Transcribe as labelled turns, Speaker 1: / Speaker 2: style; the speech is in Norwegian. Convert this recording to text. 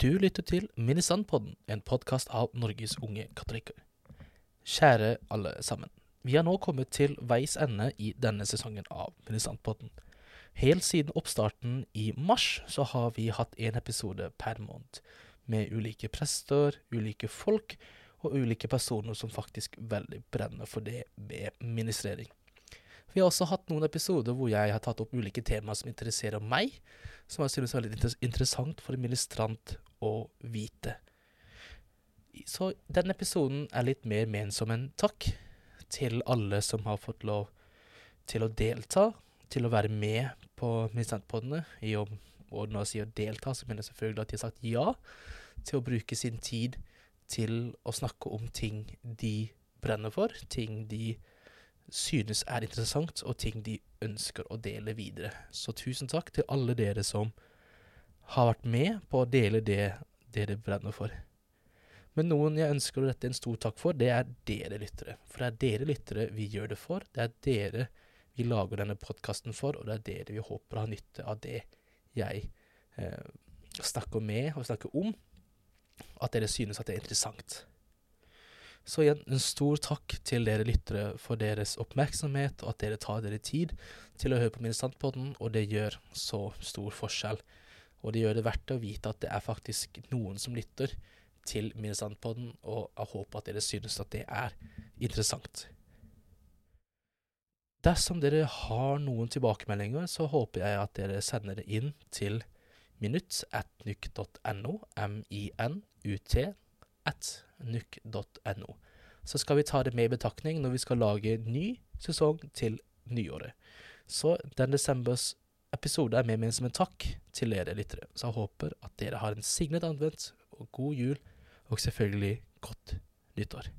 Speaker 1: Du lytter til Minnesandpodden, en podkast av Norges unge katolikker. Kjære alle sammen. Vi har nå kommet til veis ende i denne sesongen av Minnesandpodden. Helt siden oppstarten i mars så har vi hatt én episode per måned, med ulike prester, ulike folk og ulike personer som faktisk veldig brenner for det med ministrering. Vi har også hatt noen episoder hvor jeg har tatt opp ulike temaer som interesserer meg, som jeg synes er veldig interessant for en ministrant å vite. Så denne episoden er litt mer ment som en takk til alle som har fått lov til å delta, til å være med på ministrantpoddene. Og når sier delta, så mener jeg selvfølgelig at de har sagt ja til å bruke sin tid til å snakke om ting de brenner for, ting de synes er interessant, og ting de ønsker å dele videre. Så tusen takk til alle dere som har vært med på å dele det dere brenner for. Men noen jeg ønsker å rette en stor takk for, det er dere lyttere. For det er dere lyttere vi gjør det for. Det er dere vi lager denne podkasten for, og det er dere vi håper har nytte av det jeg eh, snakker med og snakker om. At dere synes at det er interessant. Så igjen, en stor takk til dere lyttere for deres oppmerksomhet, og at dere tar dere tid til å høre på Ministrantpodden, og det gjør så stor forskjell. Og det gjør det verdt å vite at det er faktisk noen som lytter til Minnesandpodden, og jeg håper at dere synes at det er interessant. Dersom dere har noen tilbakemeldinger, så håper jeg at dere sender det inn til minutt.nyk.no, m-i-n-u-t, at. Så skal vi ta det med i betraktning når vi skal lage ny sesong til nyåret. Så den desembers episode er med meg som en takk til dere lyttere. Så jeg håper at dere har en signet advent og god jul, og selvfølgelig godt nyttår.